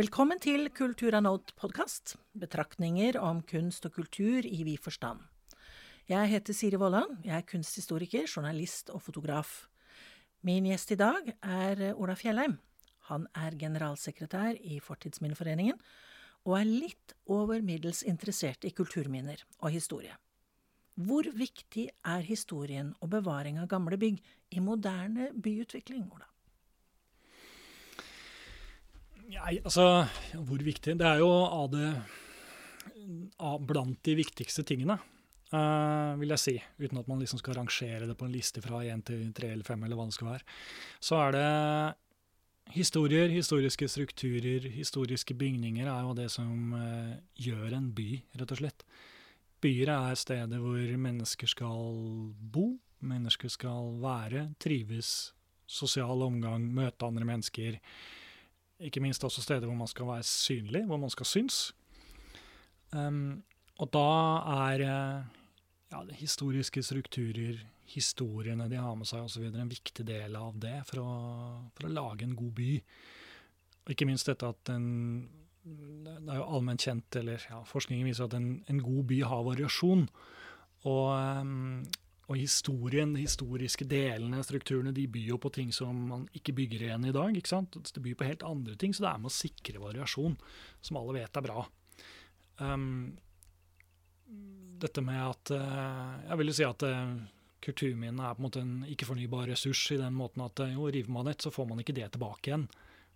Velkommen til Kulturanot-podkast, betraktninger om kunst og kultur i vid forstand. Jeg heter Siri Vollan, jeg er kunsthistoriker, journalist og fotograf. Min gjest i dag er Ola Fjellheim. Han er generalsekretær i Fortidsminneforeningen, og er litt over middels interessert i kulturminner og historie. Hvor viktig er historien og bevaring av gamle bygg i moderne byutvikling, Ola? Nei, altså Hvor viktig? Det er jo av det av blant de viktigste tingene, uh, vil jeg si. Uten at man liksom skal rangere det på en liste fra én til tre eller fem, eller hva det skal være. Så er det historier, historiske strukturer, historiske bygninger er jo det som uh, gjør en by, rett og slett. Byer er steder hvor mennesker skal bo, mennesker skal være, trives, sosial omgang, møte andre mennesker ikke minst også steder hvor man skal være synlig, hvor man skal synes. Um, og da er eh, ja, historiske strukturer, historiene de har med seg osv. en viktig del av det for å, for å, lage en god by. Og ikke minst dette at en Det er jo allment kjent, eller ja, forskningen viser at en, en god by har variasjon. Og, um, og historien, de historiske delene, strukturene, de byr jo på ting som man ikke bygger igjen i dag. ikke sant? Det byr på helt andre ting, så det er med å sikre variasjon, som alle vet er bra. Um, dette med at uh, Jeg vil jo si at kulturminnet kulturminnene er på en måte en ikke-fornybar ressurs i den måten at uh, jo, river man et, så får man ikke det tilbake igjen.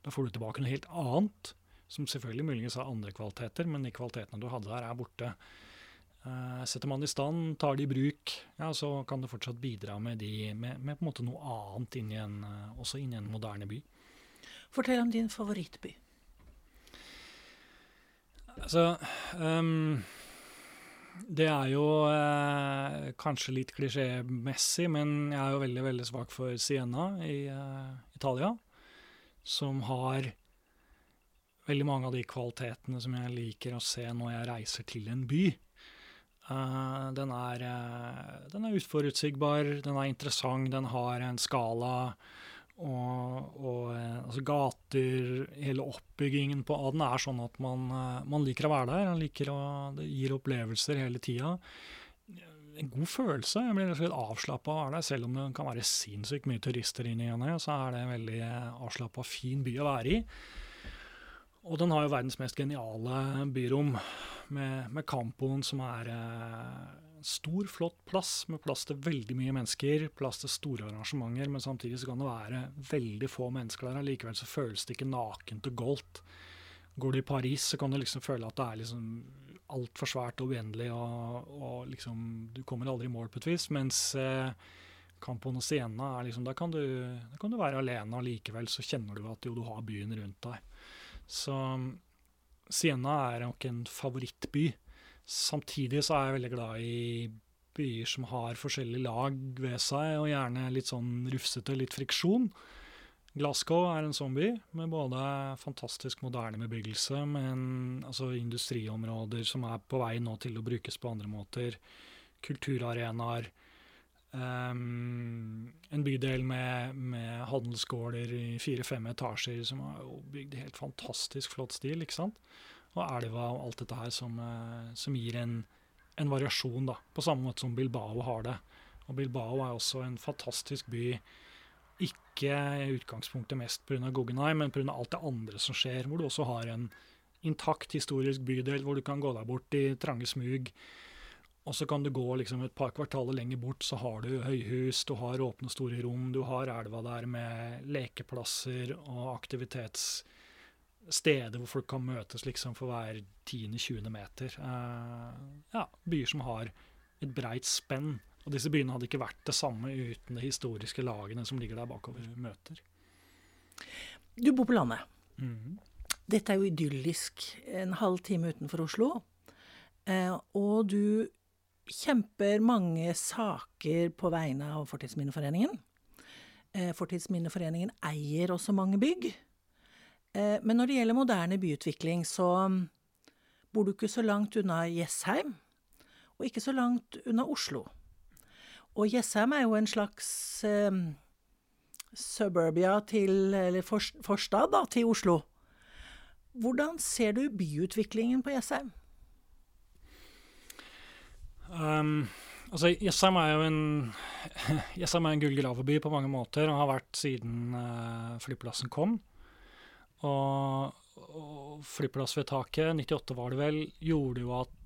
Da får du tilbake noe helt annet, som selvfølgelig muligens har andre kvaliteter, men de kvalitetene du hadde der, er borte. Uh, setter man i stand, tar det i bruk, ja, så kan det fortsatt bidra med, de, med, med på en måte noe annet inn i en, uh, også inn i en moderne by. Fortell om din favorittby. Altså um, Det er jo uh, kanskje litt klisjémessig, men jeg er jo veldig, veldig svak for Siena i Italia, som har veldig mange av de kvalitetene som jeg liker å se når jeg reiser til en by. Uh, den, er, uh, den, er, utforutsigbar, den er interessant, den har en skala. Og, og uh, altså gater, hele oppbyggingen på den er sånn at man, man liker å være der. Man liker å, det gir opplevelser hele tida. En god følelse. Jeg blir slett avslappa av det. Selv om det kan være sinnssykt mye turister inni henne, så er det en veldig avslappa, fin by å være i. Og den har jo verdens mest geniale byrom, med, med Campoen, som er eh, stor, flott plass, med plass til veldig mye mennesker, plass til store arrangementer, men samtidig så kan det være veldig få mennesker der. Likevel så føles det ikke nakent og goldt. Går du i Paris, så kan du liksom føle at det er liksom altfor svært og uendelig, og, og, liksom Du kommer aldri i mål på et vis. Mens eh, Campoen og Siena er liksom Der kan du, kan du være alene, og likevel så kjenner du at jo, du har byen rundt deg. Så Siena er nok en favorittby. Samtidig så er jeg veldig glad i byer som har forskjellige lag ved seg, og gjerne litt sånn rufsete, litt friksjon. Glasgow er en sånn by, med både fantastisk moderne bebyggelse, men altså industriområder som er på vei nå til å brukes på andre måter. Kulturarenaer. Um, en bydel med, med handelsgårder i fire-fem etasjer som har bygd i helt fantastisk flott stil. ikke sant? Og elva og alt dette her som, uh, som gir en, en, variasjon, da. På samme måte som Bilbao har det. Og Bilbao er også en fantastisk by. Ikke i utgangspunktet mest pga. Guggenheim, men pga. alt det andre som skjer. Hvor du også har en intakt historisk bydel hvor du kan gå deg bort i trange smug og så kan du gå liksom et par kvartaler lenger bort, så har du høyhus, du har åpne, store rom, du har elva der med lekeplasser og aktivitetssteder hvor folk kan møtes liksom for hver 10.-20. meter. Uh, ja, byer som har et breit spenn. Og disse byene hadde ikke vært det samme uten de historiske lagene som ligger der bakover møter. Du bor på landet. Mm. Dette er jo idyllisk en halv time utenfor Oslo. Uh, og du kjemper mange saker på vegne av Fortidsminneforeningen. Eh, Fortidsminneforeningen eier også mange bygg. Eh, men når det gjelder moderne byutvikling, så bor du ikke så langt unna Jessheim, og ikke så langt unna Oslo. Og Jessheim er jo en slags eh, suburbia til Eller forstad, da, til Oslo. Hvordan ser du byutviklingen på Jessheim? Um, altså, Jessheim er jo en Jessheim er en gullgraveby på mange måter, og har vært siden uh, flyplassen kom. Og, og flyplassvedtaket, 98 var det vel, gjorde jo at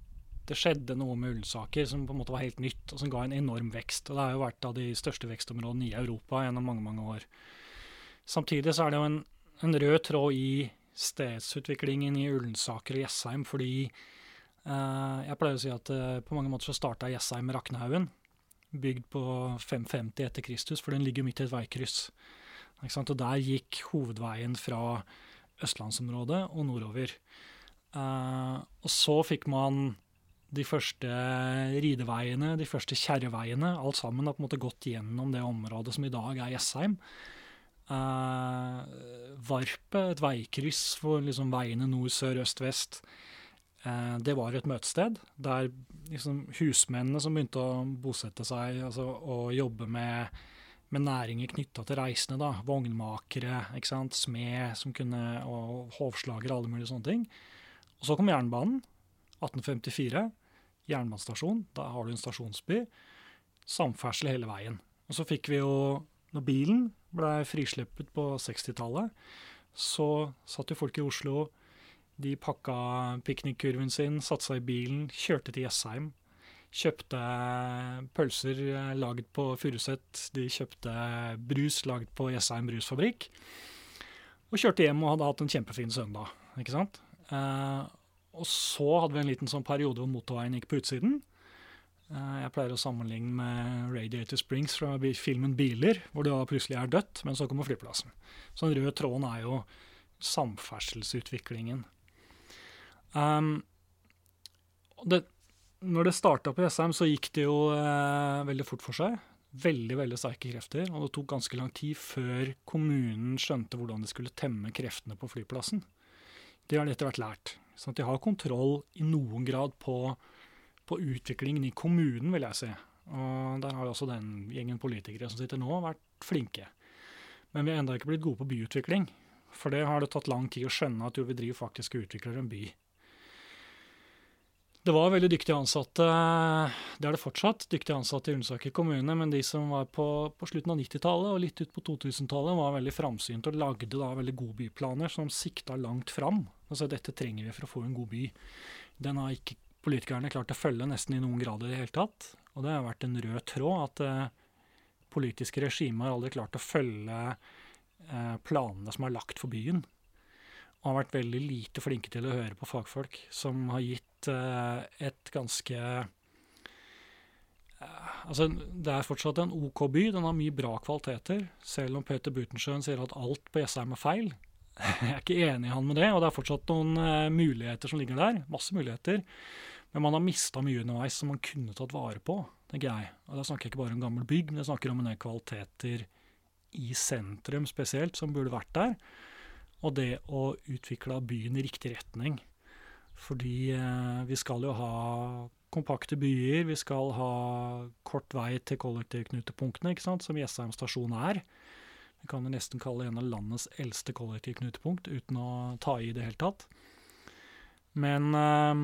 det skjedde noe med Ullensaker som på en måte var helt nytt, og som ga en enorm vekst. Og det har jo vært av de største vekstområdene i Europa gjennom mange, mange år. Samtidig så er det jo en, en rød tråd i stedsutviklingen i Ullensaker og Jessheim, fordi jeg pleier å si at eh, på mange måter så starta Jessheim Raknehaugen, bygd på 550 etter Kristus, for den ligger midt i et veikryss. Og der gikk hovedveien fra østlandsområdet og nordover. Eh, og så fikk man de første rideveiene, de første kjerreveiene. Alt sammen har på en måte gått gjennom det området som i dag er Jessheim. Varpet, et veikryss for liksom veiene nord, sør, øst, vest. Uh, det var et møtested der liksom husmennene som begynte å bosette seg altså, og jobbe med, med næringer knytta til reisende, da, vognmakere, smed som kunne, og hovslagere, alle mulige sånne ting. Og så kom jernbanen. 1854, jernbanestasjon. Da har du en stasjonsby. Samferdsel hele veien. Og så fikk vi jo, når bilen ble frislippet på 60-tallet, så satt jo folk i Oslo. De pakka piknikkurven sin, satte seg i bilen, kjørte til Jessheim. Kjøpte pølser laget på Furuset. De kjøpte brus laget på Jessheim brusfabrikk. Og kjørte hjem og hadde hatt en kjempefin søndag. ikke sant? Eh, og så hadde vi en liten sånn periode hvor motorveien gikk på utsiden. Eh, jeg pleier å sammenligne med Radiator Springs fra filmen 'Biler', hvor det plutselig er dødt, men så kommer flyplassen. Så den røde tråden er jo samferdselsutviklingen. Um, det, når det starta på Jessheim, så gikk det jo eh, veldig fort for seg. Veldig veldig sterke krefter. Og det tok ganske lang tid før kommunen skjønte hvordan de skulle temme kreftene på flyplassen. Det har de etter hvert lært. Sånn at de har kontroll i noen grad på, på utviklingen i kommunen, vil jeg si. Og der har også den gjengen politikere som sitter nå, vært flinke. Men vi har ennå ikke blitt gode på byutvikling. For det har det tatt lang tid å skjønne at jo, vi driver faktisk og utvikler en by. Det var veldig dyktige ansatte, det er det fortsatt, dyktige ansatte i Ullensaker kommune, men de som var på, på slutten av 90-tallet og litt ut på 2000-tallet, var veldig framsynte og lagde da veldig gode byplaner som sikta langt fram. Altså dette trenger vi for å få en god by. Den har ikke politikerne klart å følge nesten i noen grad i det hele tatt. Og det har vært en rød tråd at eh, politiske regimer har aldri klart å følge eh, planene som er lagt for byen og har vært veldig lite flinke til å høre på fagfolk, som har gitt uh, et ganske uh, Altså, det er fortsatt en OK by. Den har mye bra kvaliteter, selv om Peter Butensjøen sier at alt på Jessheim er feil. Jeg er ikke enig i han med det, og det er fortsatt noen uh, muligheter som ligger der. Masse muligheter. Men man har mista mye underveis som man kunne tatt vare på, tenker jeg. Og Da snakker jeg ikke bare om gammel bygg, men jeg snakker om en del kvaliteter i sentrum spesielt, som burde vært der og det å utvikle byen i riktig retning. Fordi eh, vi skal jo ha kompakte byer, vi skal ha kort vei til kollektivknutepunktene, ikke sant, som Jessheim stasjon er. Vi kan jo nesten kalle det en av landets eldste kollektivknutepunkt, uten å ta i det hele tatt. Men, eh,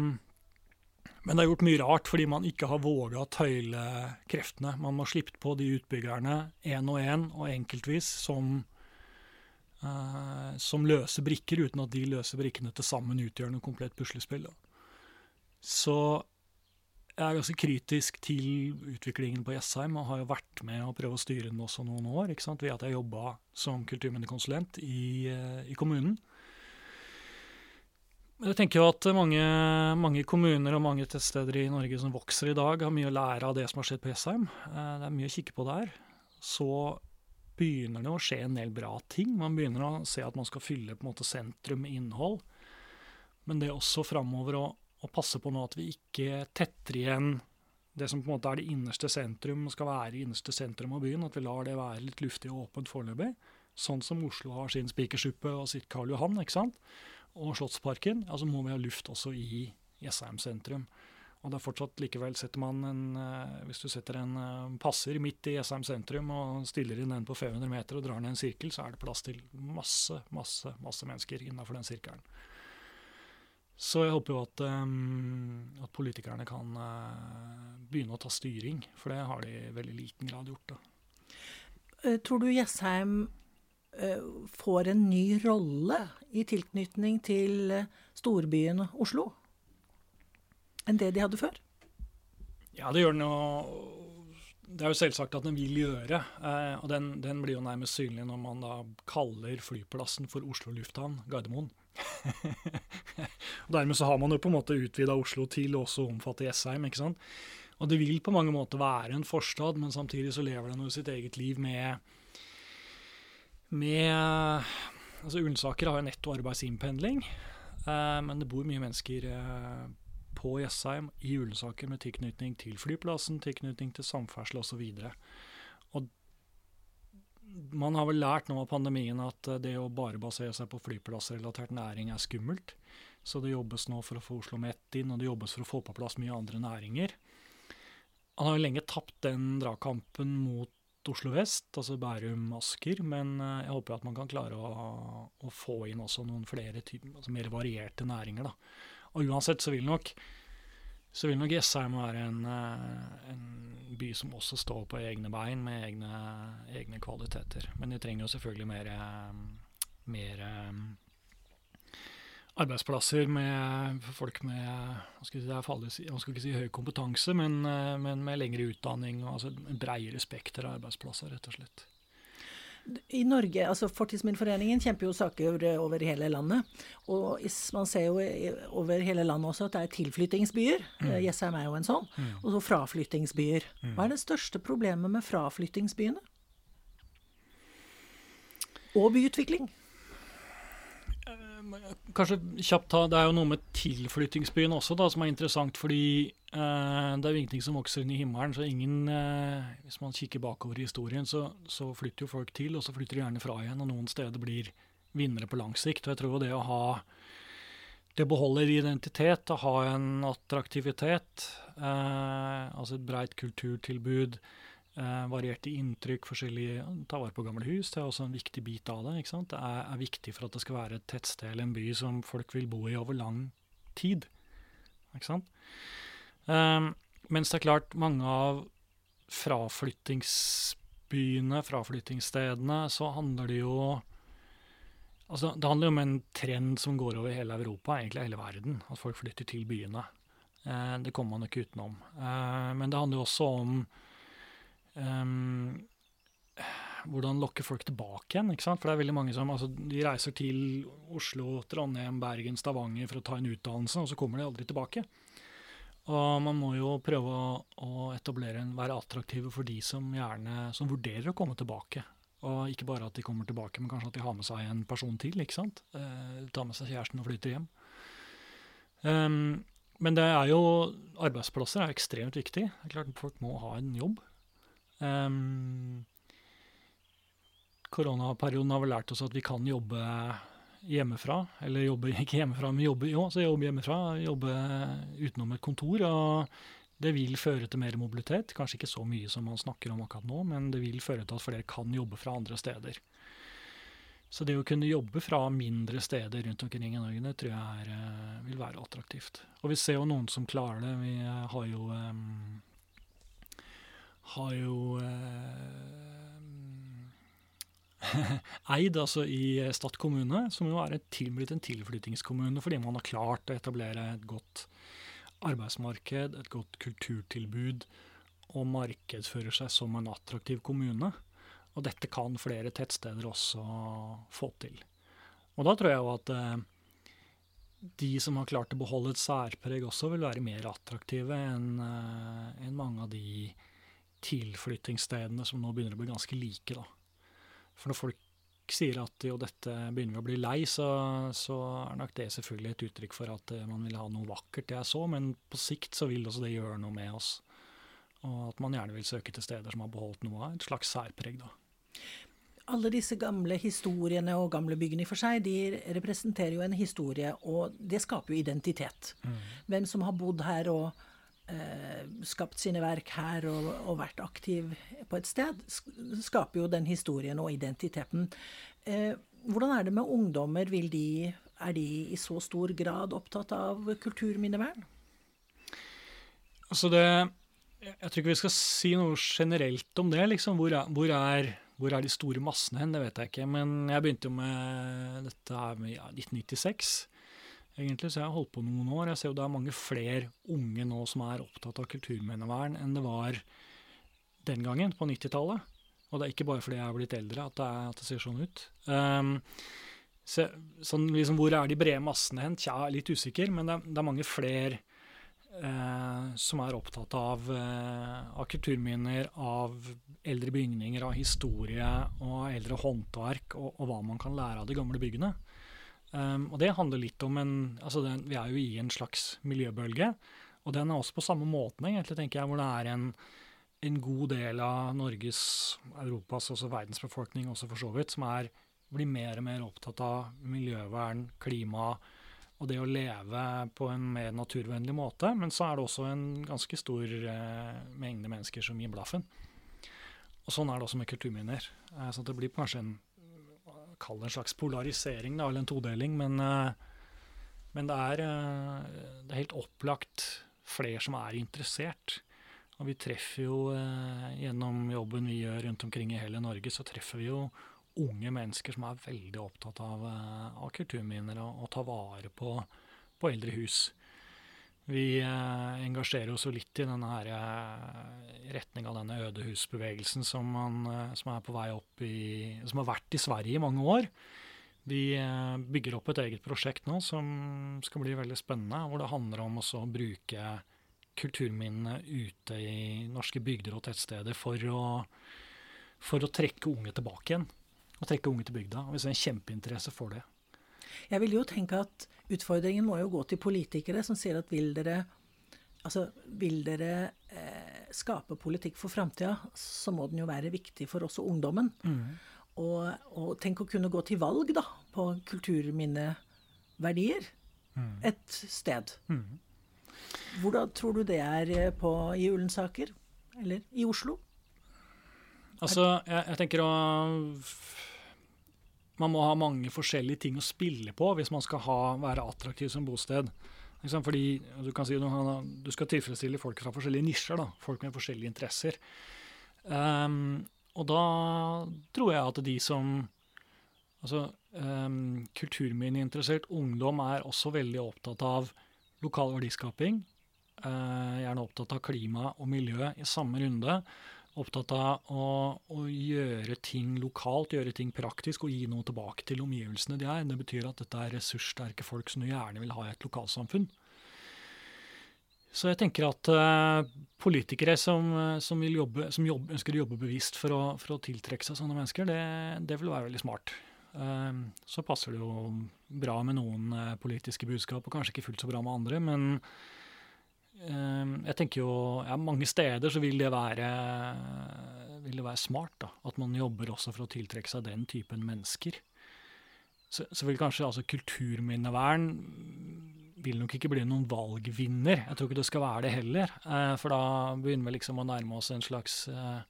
men det er gjort mye rart fordi man ikke har våga å tøyle kreftene. Man må slippe på de utbyggerne én og én og enkeltvis som uh, som løse brikker, uten at de løse brikkene til sammen utgjør noe komplett puslespill. Så jeg er ganske kritisk til utviklingen på Jessheim, og har jo vært med å prøve å styre den også noen år, ikke sant? ved at jeg jobba som kulturminnekonsulent i, uh, i kommunen. Jeg tenker jo at mange, mange, kommuner og mange tettsteder i Norge som vokser i dag, har mye å lære av det som har skjedd på Jessheim. Eh, det er mye å kikke på der. Så begynner det å skje en del bra ting. Man begynner å se at man skal fylle på en måte sentrum med innhold. Men det er også framover å, å, passe på nå at vi ikke tetter igjen det som på en måte er det innerste sentrum, skal være i innerste sentrum av byen. At vi lar det være litt luftig og åpent foreløpig. Sånn som Oslo har sin Spikersuppe og sitt Karl Johan, ikke sant? og Slottsparken. Altså må vi ha luft også i Jessheim sentrum. Og det er fortsatt likevel setter man en eh, Hvis du setter en eh, passer midt i Jessheim sentrum og stiller inn den på 500 meter og drar ned en sirkel, så er det plass til masse, masse, masse mennesker innafor den sirkelen. Så jeg håper jo at, um, at politikerne kan begynne å ta styring, for det har de i veldig liten grad gjort. da. Tror du Jessheim får en ny rolle i tilknytning til storbyen Oslo enn det de hadde før? Ja, det gjør den jo det er jo selvsagt at den vil gjøre, eh, og den, den, blir jo nærmest synlig når man da kaller flyplassen for Oslo lufthavn Gardermoen. og Dermed så har man jo på en måte utvida Oslo til også å omfatte Jessheim. ikke sant? Og det vil på mange måter være en forstad, men samtidig så lever den jo sitt eget liv med med altså Ullensaker har jo netto arbeidsinnpendling, eh, men det bor mye mennesker eh, på Jessheim i julesaker med tilknytning til flyplassen, tilknytning til samferdsel osv. Man har vel lært nå av pandemien at eh, det å bare basere seg på flyplassrelatert næring er skummelt. Så det jobbes nå for å få Oslo Met inn, og det jobbes for å få på plass mye andre næringer. Han har jo lenge tapt den dragkampen mot Oslo vest, altså Bærum-Asker, men eh, jeg håper at man kan klare å, å få inn også noen flere altså mer varierte næringer. da. Og uansett så vil nok så vil nok Jessheim være en, eh, en, by som også står på egne bein, med egne, egne kvaliteter. Men de trenger jo selvfølgelig mer, eh, mer eh, arbeidsplasser med folk med hva skal jeg, si, jeg skal ikke si høy kompetanse, men, men med lengre utdanning og altså bredere spekter av arbeidsplasser, rett og slett. I Norge, altså Fortidsminneforeningen kjemper jo saker over hele landet. Og man ser jo over hele landet også at det er tilflyttingsbyer. Mm. Eh, Jessheim er jo en sånn. Mm. Og så fraflyttingsbyer. Mm. Hva er det største problemet med fraflyttingsbyene? Og byutvikling? Kanskje kjapt ta, Det er jo noe med tilflyttingsbyen også da, som er interessant. Fordi eh, det er jo ingenting som vokser inn i himmelen. så ingen, eh, Hvis man kikker bakover i historien, så, så, flytter jo folk til, og så flytter de gjerne fra igjen. Og noen steder blir vinnere på lang sikt. Og jeg tror det å ha det beholder identitet, å ha en attraktivitet, eh, altså et breit kulturtilbud, Eh, varierte inntrykk, forskjellige Ta vare på gamle hus, det er også en viktig bit av det. Det er, er, viktig for at det skal være et tettsted eller en by som folk vil bo i over lang tid. Ikke sant? Eh, mens det er klart, mange av fraflyttingsbyene, fraflyttingsstedene, så handler det jo Altså, det handler jo om en trend som går over hele Europa, egentlig hele verden. At folk flytter til byene. Eh, det kommer man ikke utenom. Eh, men det handler jo også om um, hvordan lokke folk tilbake igjen. ikke sant? For det er veldig mange som altså, de reiser til Oslo, Trondheim, Bergen, Stavanger for å ta en utdannelse, og så kommer de aldri tilbake. Og man må jo prøve å, etablere en, være attraktive for de som gjerne som vurderer å komme tilbake. Og ikke bare at de kommer tilbake, men kanskje at de har med seg en person til. ikke sant? Eh, tar med seg kjæresten og flytter hjem. Um, men det er jo arbeidsplasser er ekstremt viktig. Det er klart Folk må ha en jobb. Um, koronaperioden har vel lært oss at vi kan jobbe hjemmefra. Eller jobbe ikke hjemmefra, men jobbe, jo, jobbe hjemmefra. Jobbe utenom et kontor. og det vil føre til mer mobilitet. Kanskje ikke så mye som man snakker om akkurat nå, men det vil føre til at flere kan jobbe fra andre steder. Så det å kunne jobbe fra mindre steder rundt omkring i Norge, det tror jeg er, eh, vil være attraktivt. Og vi ser jo noen som klarer det. Vi har jo um, har jo eh, eid altså i Stad kommune, som jo er blitt en tilflyttingskommune fordi man har klart å etablere et godt arbeidsmarked, et godt kulturtilbud, og markedsfører seg som en attraktiv kommune. Og dette kan flere tettsteder også få til. Og da tror jeg jo at eh, de som har klart å beholde et særpreg, også vil være mer attraktive enn eh, mange av de tilflyttingsstedene som nå begynner å bli ganske like. da. For når folk sier at jo, dette begynner vi å bli lei, så, så, er nok det selvfølgelig et uttrykk for at eh, man vil ha noe vakkert, det er så, men på sikt så vil også det gjøre noe med oss. Og at man gjerne vil søke til steder som har beholdt noe av et slags særpreg. da. Alle disse gamle historiene og gamle byggene i for seg, de representerer jo en historie, og det skaper jo identitet. Mm. Hvem som har bodd her og skapt sine verk her og, og, vært aktiv på et sted, skaper jo den historien og identiteten. Eh, hvordan er det med ungdommer? De er de i så stor grad opptatt av kulturminnevern? Altså det Jeg tror ikke vi skal si noe generelt om det. liksom. Hvor er, hvor er, hvor er de store massene hen? Det vet jeg ikke. Men jeg begynte jo med dette her med ja, 1996 egentlig, så jeg har holdt på noen år. Jeg ser jo det er mange flere unge nå som er opptatt av kulturminnevern enn det var den gangen, på 90-tallet. Og det er ikke bare fordi jeg er blitt eldre at det, er, at det ser sånn ut. Um, så, sånn, liksom, hvor er de brede massene hen? Tja, litt usikker, men det, det er mange flere eh, som er opptatt av, eh, av, kulturminner, av eldre bygninger, av historie og eldre håndverk, og, og hva man kan lære av de gamle byggene. Um, og det handler litt om en altså den, Vi er jo i en slags miljøbølge, og den er også på samme måten, egentlig, tenker jeg, hvor det er en, en god del av Norges, Europas, også verdens befolkning også for så vidt, som er, blir mer og mer opptatt av miljøvern, klima og det å leve på en mer naturvennlig måte. Men så er det også en ganske stor eh, mengde mennesker som gir blaffen. Og sånn er det også med kulturminner. Eh, så det blir kanskje en Kall det en slags polarisering, da, eller en todeling. Men, eh, men det, er, eh, det, er, helt opplagt flere som er interessert. Og vi treffer jo eh, gjennom jobben vi gjør rundt omkring i hele Norge, så treffer vi jo unge mennesker som er veldig opptatt av, av kulturminner og, og tar vare på, på eldre hus. Vi eh, engasjerer oss jo litt i denne her, eh, retning av denne ødehusbevegelsen som, man, eh, som, er på vei opp i Som har vært i Sverige i mange år. Vi bygger opp et eget prosjekt nå som skal bli veldig spennende, hvor det handler om å bruke kulturminnene ute i norske bygder og tettsteder for å, for å trekke unge tilbake igjen. Og trekke unge til bygda. Og vi ser en kjempeinteresse for det. Jeg vil jo tenke at utfordringen må jo gå til politikere som sier at vil dere, altså, vil dere eh, skape politikk for framtida, så må den jo være viktig for også ungdommen. Mm. Og, og, tenk å kunne gå til valg da, på kulturminneverdier mm. et sted. Mm. Hvordan tror du det er eh, på, i Ullensaker? Eller i Oslo? Altså, jeg, jeg tenker å man må ha mange forskjellige ting å spille på hvis man skal ha, være attraktiv som bosted. Fordi du kan si du skal tilfredsstille folk fra forskjellige nisjer, da, folk med forskjellige interesser. Um, og da tror jeg at de som Altså, um, kulturminneinteressert ungdom er også veldig opptatt av lokal verdiskaping. Uh, gjerne opptatt av klima og miljø i samme runde opptatt av å, å, gjøre ting lokalt, gjøre ting praktisk og gi noe tilbake til omgivelsene de er. Det betyr at dette er ressurssterke folk som du gjerne vil ha i et lokalsamfunn. Så jeg tenker at uh, politikere som, som, jobbe, som jobb, ønsker å jobbe bevisst for å, for å, tiltrekke seg sånne mennesker, det, det vil være veldig smart. Uh, så passer det jo bra med noen uh, politiske budskap, og kanskje ikke fullt så bra med andre. men jeg tenker jo ja, Mange steder så vil det være, vil det være smart da, at man jobber også for å tiltrekke seg den typen mennesker. Så, så vil kanskje altså kulturminnevern vil nok ikke bli noen valgvinner. Jeg tror ikke det skal være det heller. Eh, for da begynner vi liksom å nærme oss en slags eh,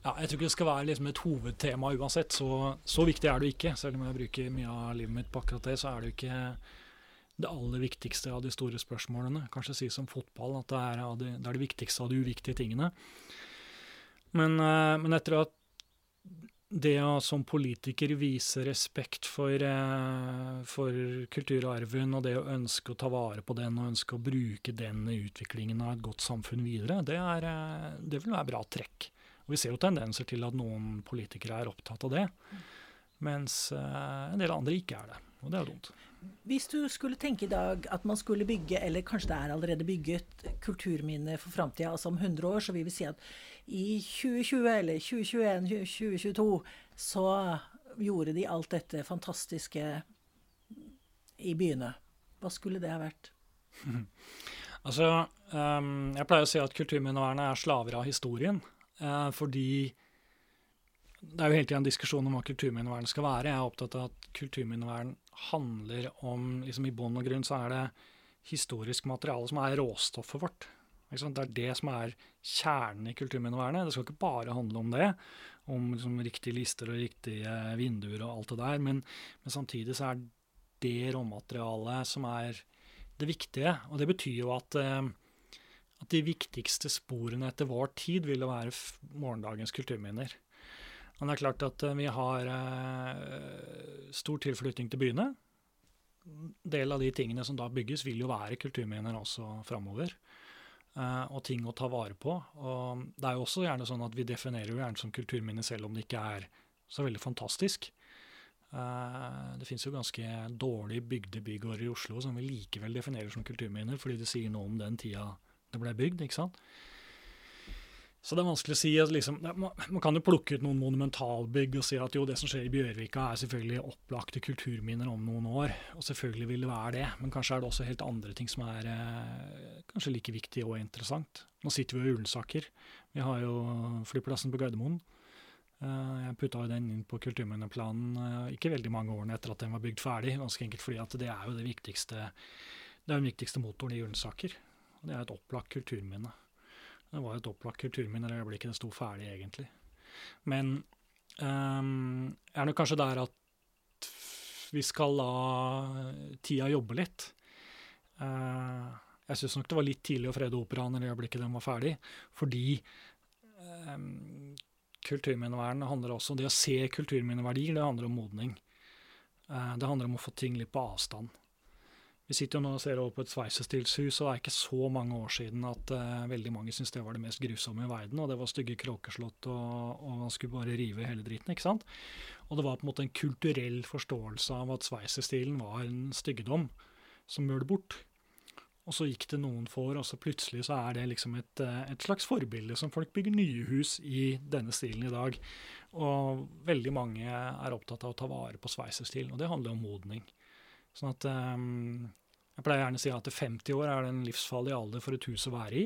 ja, Jeg tror ikke det skal være liksom et hovedtema uansett. Så, så viktig er det ikke. Selv om jeg bruker mye av livet mitt på akkurat det, så er det jo ikke det aller viktigste av de store spørsmålene. Kanskje si som fotball at det er, det, det, er det viktigste av de uviktige tingene. Men, eh, men jeg at det å som politiker vise respekt for, eh, for kulturarven, og det å ønske å ta vare på den, og ønske å bruke den utviklingen av et godt samfunn videre, det, er, eh, det vil være bra trekk. Og Vi ser jo tendenser til at noen politikere er opptatt av det, mens en del andre ikke er det. Og det er dumt. Hvis du skulle tenke i dag at man skulle bygge, eller kanskje det er allerede bygget, kulturminner for framtida, altså om 100 år, så vil vi si at i 2020 eller 2021, 2022 så gjorde de alt dette fantastiske i byene. Hva skulle det ha vært? altså, um, jeg pleier å si at kulturminnevernet er slaver av historien. Uh, fordi det er jo hele tida en diskusjon om hva kulturminnevern skal være. Jeg er opptatt av at kulturminnevern handler om liksom I bånn og grunn så er det historisk materiale som er råstoffet vårt. Det er det som er kjernen i kulturminnevernet. Det skal ikke bare handle om det. om liksom, riktige lister og riktige vinduer og alt det der. Men, men samtidig så er det råmaterialet som er det viktige. Og det betyr jo at, eh, at de viktigste sporene etter vår tid vil være morgendagens kulturminner. Og det er klart at eh, vi har eh, stor tilflytting til byene. del av de tingene som da bygges, vil jo være kulturminner også framover. Uh, og ting å ta vare på. Og det er jo også gjerne sånn at vi definerer jo gjerne som kulturminne selv om det ikke er så veldig fantastisk. Uh, det fins jo ganske dårlige bygde bygårder i Oslo som vi likevel definerer som kulturminner, fordi det sier noe om den tida det ble bygd. ikke sant? Så det er vanskelig å si. Liksom, man, kan jo plukke ut noen monumentalbygg og si at jo, det som skjer i Bjørvika er selvfølgelig opplagte kulturminner om noen år. Og selvfølgelig vil det være det, men kanskje er det også helt andre ting som er eh, kanskje like viktig og interessant. Nå sitter vi jo i Ullensaker. Vi har jo flyplassen på Gardermoen. Uh, jeg putta den inn på kulturminneplanen uh, ikke veldig mange årene etter at den var bygd ferdig. Ganske enkelt fordi at det er jo det viktigste, det er den viktigste motoren i Ullensaker. Det er et opplagt kulturminne. Det var et opplagt kulturminne i det øyeblikket det sto ferdig, egentlig. Men um, er nok kanskje der at vi skal la tida jobbe litt. Uh, jeg syns nok det var litt tidlig å frede operaen i det øyeblikket den var ferdig, fordi um, kulturminnevern handler også Det å se kulturminneverdier, det handler om modning. Uh, det handler om å få ting litt på avstand. Vi sitter jo nå og ser over på et sveisestilshus, og det er ikke så mange år siden at uh, veldig mange syntes det var det mest grusomme i verden, og det var stygge kråkeslott, og, og, man skulle bare rive hele driten, ikke sant. Og det var på en måte en kulturell forståelse av at sveisestilen var en styggedom som burde bort. Og så gikk det noen for, og så plutselig så er det liksom et, eh, et, slags forbilde som folk bygger nye hus i denne stilen i dag. Og veldig mange er opptatt av å ta vare på sveisestilen, og det handler om modning. Sånn at um, Jeg pleier gjerne å si at 50 år er det en livsfarlig alder for et hus å være i.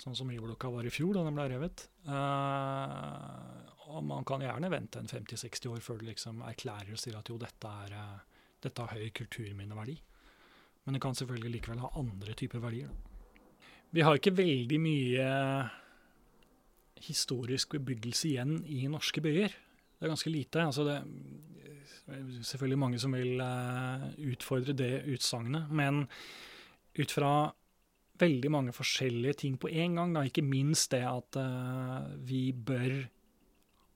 Sånn som Y-blokka var i fjor da den ble revet. Uh, og man kan gjerne vente en 50-60 år før du liksom erklærer og sier at jo, dette, er, uh, dette har høy kulturminneverdi. Men det kan selvfølgelig likevel ha andre typer verdier. Da. Vi har ikke veldig mye historisk bebyggelse igjen i norske byer. Det er ganske lite. Altså det, selvfølgelig mange som vil uh, utfordre det utsagnet. Men ut fra veldig mange forskjellige ting på en gang, da, ikke minst det at uh, vi bør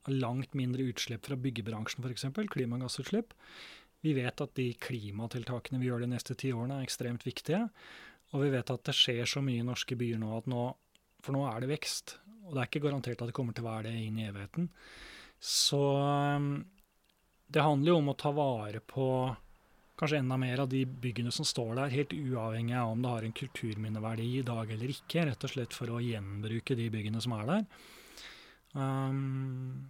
ha langt mindre utslipp fra byggebransjen, f.eks. Klimagassutslipp. Vi vet at de klimatiltakene vi gjør de neste ti årene, er ekstremt viktige. Og vi vet at det skjer så mye i norske byer nå at nå For nå er det vekst. Og det er ikke garantert at det kommer til å være det inn i evigheten. Så um, det handler jo om å ta vare på kanskje enda mer av de byggene som står der, helt uavhengig av om det har en kulturminneverdi i dag eller ikke, rett og slett for å gjenbruke de byggene som er der. Um,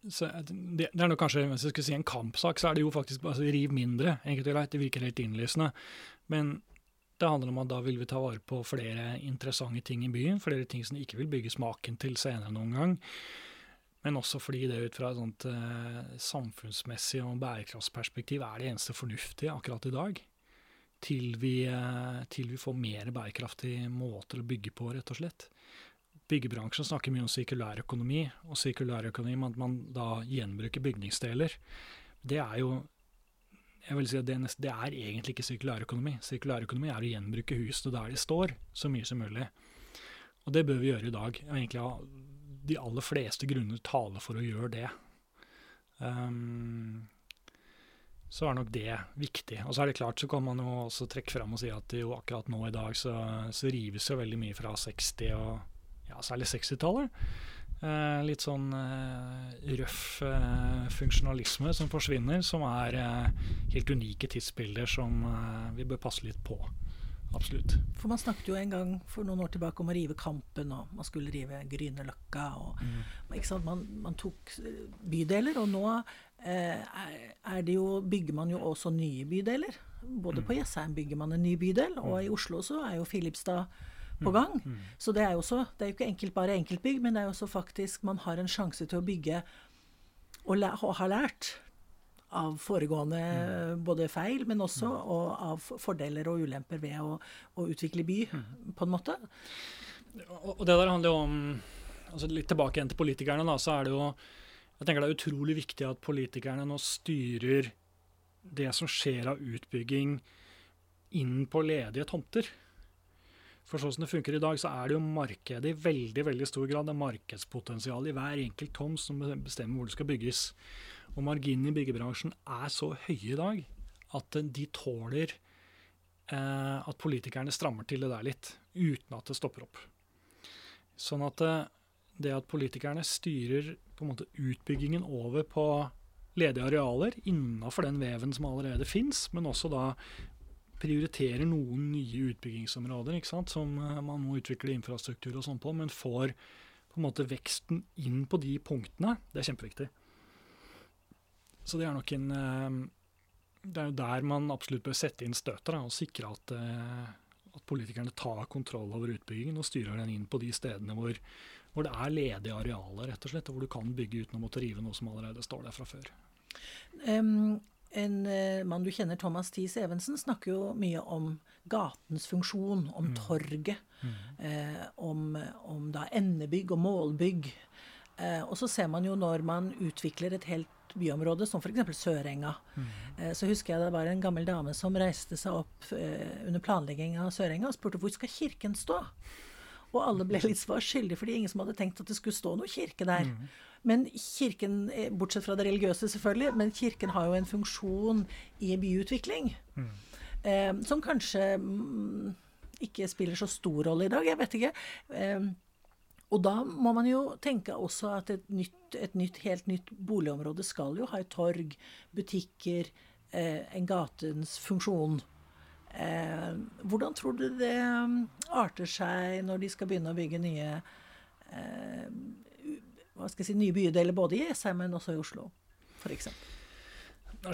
det, det, er nok kanskje, hvis jeg skulle si en kampsak, så er det jo faktisk altså, riv mindre. Egentlig, Det virker helt innlysende. Men det handler om at da vil vi ta vare på flere interessante ting i byen. Flere ting som ikke vil bygge smaken til senere noen gang. Men også fordi det ut fra et sånt eh, samfunnsmessig og bærekraftsperspektiv er det eneste fornuftige akkurat i dag. Til vi, eh, til vi får mer bærekraftige måter å bygge på, rett og slett. Byggebransjen snakker mye om sirkulærøkonomi, og sirkulærøkonomi at man da gjenbruker bygningsdeler. Det er jo jeg vil si at det, det er egentlig ikke sirkulærøkonomi. Sirkulærøkonomi er å gjenbruke husene der de står, så mye som mulig. Og det bør vi gjøre i dag. Egentlig ha de aller fleste grunner taler for å gjøre det. Um, så er nok det viktig. Og så er det klart, så kan man jo også trekke fram og si at jo akkurat nå i dag så, så rives jo veldig mye fra 60- og ja, særlig 60-tallet. Eh, litt sånn eh, røff eh, funksjonalisme som forsvinner, som er helt unike tidsbilder som vi bør passe litt på. Absolutt. For man snakket jo en gang for noen år tilbake om å rive Kampen, og man skulle rive Grünerløkka. Og, mm. man, man, tok eh, bydeler, og nå eh, er det jo, bygger man jo også nye bydeler. Både mm. på Jessheim bygger man en ny bydel, og mm. i Oslo så er jo Filipstad på mm. gang. Mm. Så det er jo også, det er jo ikke enkelt bare enkeltbygg, men det er jo også faktisk man har en sjanse til å bygge og, og har lært av foregående mm. både feil, men også mm. av fordeler og ulemper ved å, å utvikle by, mm. på en måte. Og det der handler jo om altså Litt tilbake igjen til politikerne, da, så er det jo jeg tenker det er utrolig viktig at politikerne nå styrer det som skjer av utbygging inn på ledige tomter. For sånn som det funker i dag, så er det jo markedet i veldig veldig stor grad. Det er markedspotensial i hver enkelt tom som bestemmer hvor det skal bygges. Og marginene i byggebransjen er så høye i dag at de tåler eh, at politikerne strammer til det der litt, uten at det stopper opp. Sånn at eh, det at politikerne styrer på en måte utbyggingen over på ledige arealer innafor den veven som allerede fins, men også da prioriterer noen nye utbyggingsområder ikke sant, som eh, man må utvikle infrastruktur og sånn på, men får på en måte veksten inn på de punktene. Det er kjempeviktig. Så det er nok en eh, Det er jo der man absolutt bør sette inn støtet og sikre at, eh, at, politikerne tar kontroll over utbyggingen og styrer den inn på de stedene hvor, hvor det er ledige arealer, rett og slett, og hvor du kan bygge uten å måtte rive noe som allerede står der fra før. Um, en uh, mann du kjenner, Thomas Thies Evensen, snakker jo mye om gatens funksjon, om mm. torget. Mm. Eh, om, om, da endebygg og målbygg. Eh, og så ser man jo når man utvikler et helt byområde, som f.eks. Sørenga. Mm. Så husker jeg det var en gammel dame som reiste seg opp under planleggingen av Sørenga og spurte hvor skal kirken stå? Og alle ble litt svar skyldige, fordi ingen som hadde tenkt at det skulle stå noe kirke der. Mm. Men kirken, eh, bortsett fra det religiøse selvfølgelig, men kirken har jo en funksjon i byutvikling. Mm. Eh, som kanskje mm, ikke spiller så stor rolle i dag. Jeg vet ikke. Eh, og da må man jo tenke også at et, nytt, et nytt, helt nytt boligområde skal jo ha et torg, butikker, eh, en gatens funksjon. Eh, hvordan tror du det mm, arter seg når de skal begynne å bygge nye eh, hva skal jeg si, nye bydeler både i Jessheim, men også i Oslo, f.eks.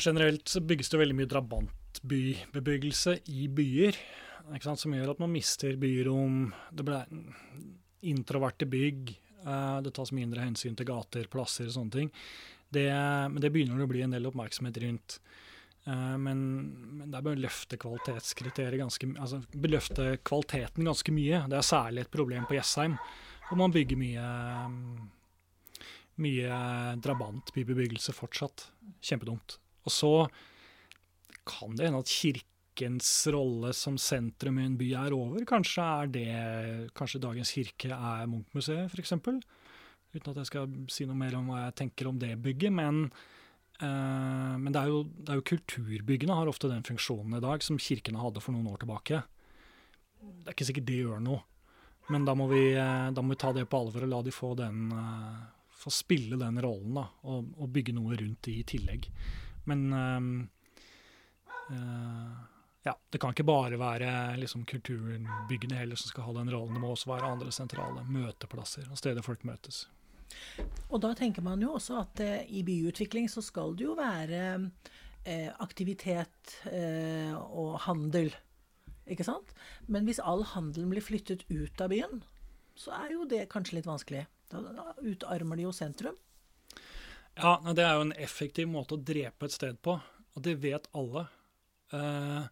Generelt så bygges det veldig mye drabantbybebyggelse i byer, som gjør at man mister byrom. Det blir introverte bygg. Eh, det tas mindre hensyn til gater, plasser og sånne ting. Det, men det begynner det å bli en del oppmerksomhet rundt. Eh, men, men det er bare å løfte kvalitetskriteriet ganske altså løfte kvaliteten ganske mye. Det er særlig et problem på Jessheim, hvor man bygger mye mye drabantbybebyggelse fortsatt. Kjempedumt. Og så kan det hende at kirkens rolle som sentrum i en by er over. Kanskje er det Kanskje dagens kirke er Munchmuseet, f.eks. Uten at jeg skal si noe mer om hva jeg tenker om det bygget. Men, eh, men det, er jo, det, er jo, kulturbyggene har ofte den funksjonen i dag som kirkene hadde for noen år tilbake. Det er ikke sikkert det gjør noe, men da må vi, eh, da må vi ta det på alvor og la de få den uh, få spille den rollen da, og, og, bygge noe rundt det i tillegg. Men um, uh, ja, det kan ikke bare være liksom, kulturbyggene heller som skal ha den rollen. Det må også være andre sentrale møteplasser og steder folk møtes. Og da tenker man jo også at eh, i byutvikling så skal det jo være eh, aktivitet eh, og handel. Ikke sant? Men hvis all handelen blir flyttet ut av byen, så er jo det kanskje litt vanskelig. Da utarmer de jo sentrum. Ja, det er jo en effektiv måte å drepe et sted på, og det vet alle. Eh,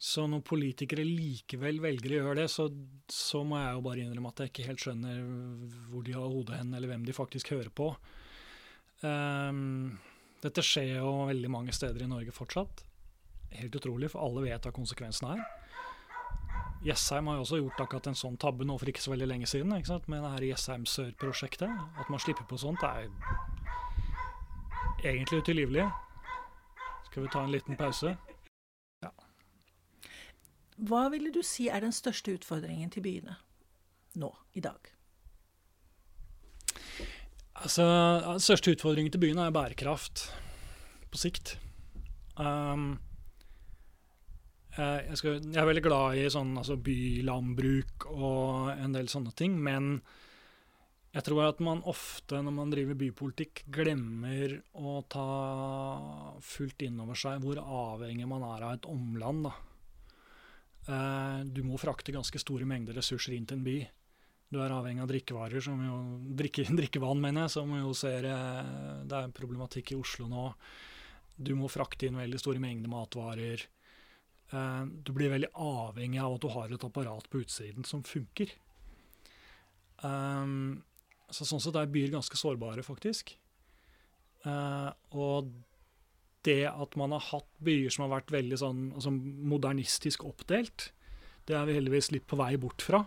så når politikere likevel velger å gjøre det, så, så, må jeg jo bare innrømme at jeg ikke helt skjønner hvor de har hodet hen, eller hvem de faktisk hører på. Um, dette skjer jo veldig mange steder i Norge fortsatt. Helt utrolig, for alle vet hva konsekvensen er. Jessheim har jo også gjort akkurat en sånn tabbe nå for ikke så veldig lenge siden, ikke sant? med det her Jessheim Sør-prosjektet. At man slipper på sånt, er egentlig utilgivelig. Skal vi ta en liten pause? Ja. Hva ville du si er den største utfordringen til byene nå, i dag? Altså, Den største utfordringen til byene er bærekraft på sikt. Um, jeg, skal, jeg, er veldig glad i sånn, altså bylandbruk og en del sånne ting, men jeg tror at man ofte når man driver bypolitikk, glemmer å ta fullt inn over seg hvor avhengig man er av et omland. Da. Eh, du må frakte ganske store mengder ressurser inn til en by. Du er avhengig av drikkevarer, som jo, drikke, drikkevann, mener jeg, som jo ser eh, Det er problematikk i Oslo nå. Du må frakte inn veldig store mengder matvarer. Eh, du blir veldig avhengig av at du har et apparat på utsiden som funker. Um, så sånn sett er byer ganske sårbare, faktisk. Uh, og det at man har hatt byer som har vært veldig sånn altså modernistisk oppdelt, det er vi heldigvis litt på vei bort fra.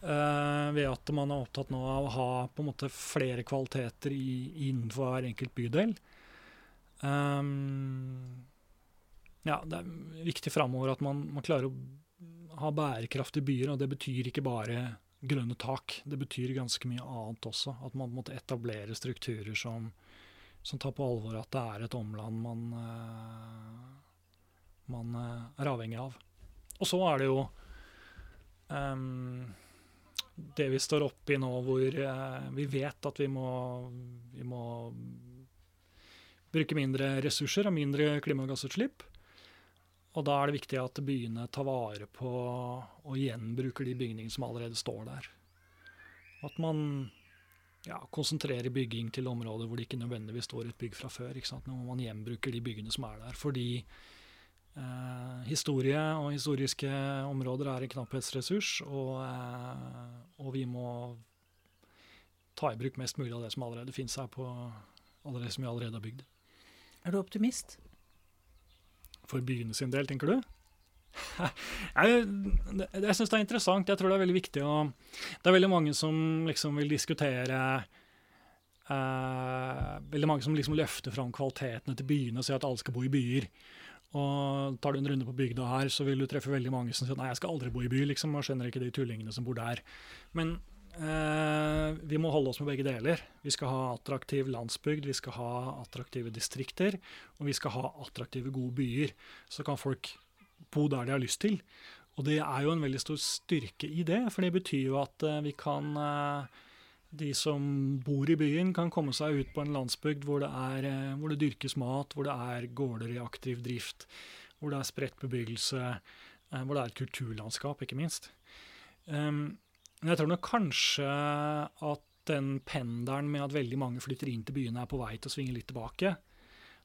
Uh, ved at man er opptatt nå av å ha på en måte flere kvaliteter i, innenfor hver enkelt bydel. Um, ja, det er viktig framover at man, man, klarer å ha bærekraftige byer. Og det betyr ikke bare grønne tak. Det betyr ganske mye annet også. At man måtte etablere strukturer som, som tar på alvor at det er et omland man, uh, man uh, er avhengig av. Og så er det jo um, det vi står oppe i nå, hvor uh, vi vet at vi må, vi må bruke mindre ressurser og mindre klimagassutslipp. Og da er det viktig at byene tar vare på og gjenbruker de bygningene som allerede står der. At man ja, konsentrerer bygging til områder hvor det ikke nødvendigvis står et bygg fra før. Ikke sant? Når man gjenbruker de byggene som er der. Fordi eh, historie og historiske områder er en knapphetsressurs, og, eh, og, vi må ta i bruk mest mulig av det som allerede finnes her på allerede som vi allerede har bygd. Er du optimist? For byene sin del, tenker du? jeg jeg syns det er interessant. Jeg tror det er veldig viktig å Det er veldig mange som liksom vil diskutere eh, Veldig mange som liksom løfter fram kvalitetene til byene og sier at alle skal bo i byer. Og tar du en runde på bygda her, så vil du treffe veldig mange som sier nei, jeg skal aldri bo i by, liksom, og skjønner ikke de tullingene som bor der. Men Eh, vi må holde oss med begge deler. Vi skal ha attraktiv landsbygd, vi skal ha attraktive distrikter, og vi skal ha attraktive, gode byer. Så kan folk bo der de har lyst til. Og det er jo en veldig stor styrke i det, for det betyr jo at eh, vi kan eh, De som bor i byen, kan komme seg ut på en landsbygd hvor det, er, eh, hvor det dyrkes mat, hvor det er gårder i aktiv drift, hvor det er spredt bebyggelse, hvor det er et kulturlandskap, ikke minst. Um, jeg tror nok kanskje at den pendelen med at veldig mange flytter inn til byene, er på vei til å svinge litt tilbake.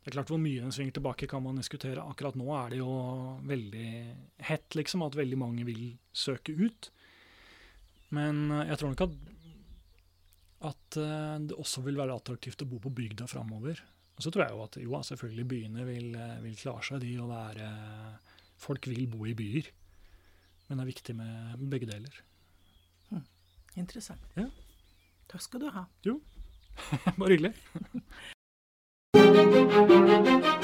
Det er klart Hvor mye den svinger tilbake, kan man diskutere. Akkurat nå er det jo veldig hett, liksom, at veldig mange vil søke ut. Men jeg tror nok at, at eh, det også vil være attraktivt å bo på bygda framover. Og så tror jeg jo at jo, selvfølgelig byene vil, eh, vil klare seg, de å være Folk vil bo i byer. Men det er viktig med begge deler. Interessant. Ja. Takk skal du ha. Jo, bare hyggelig.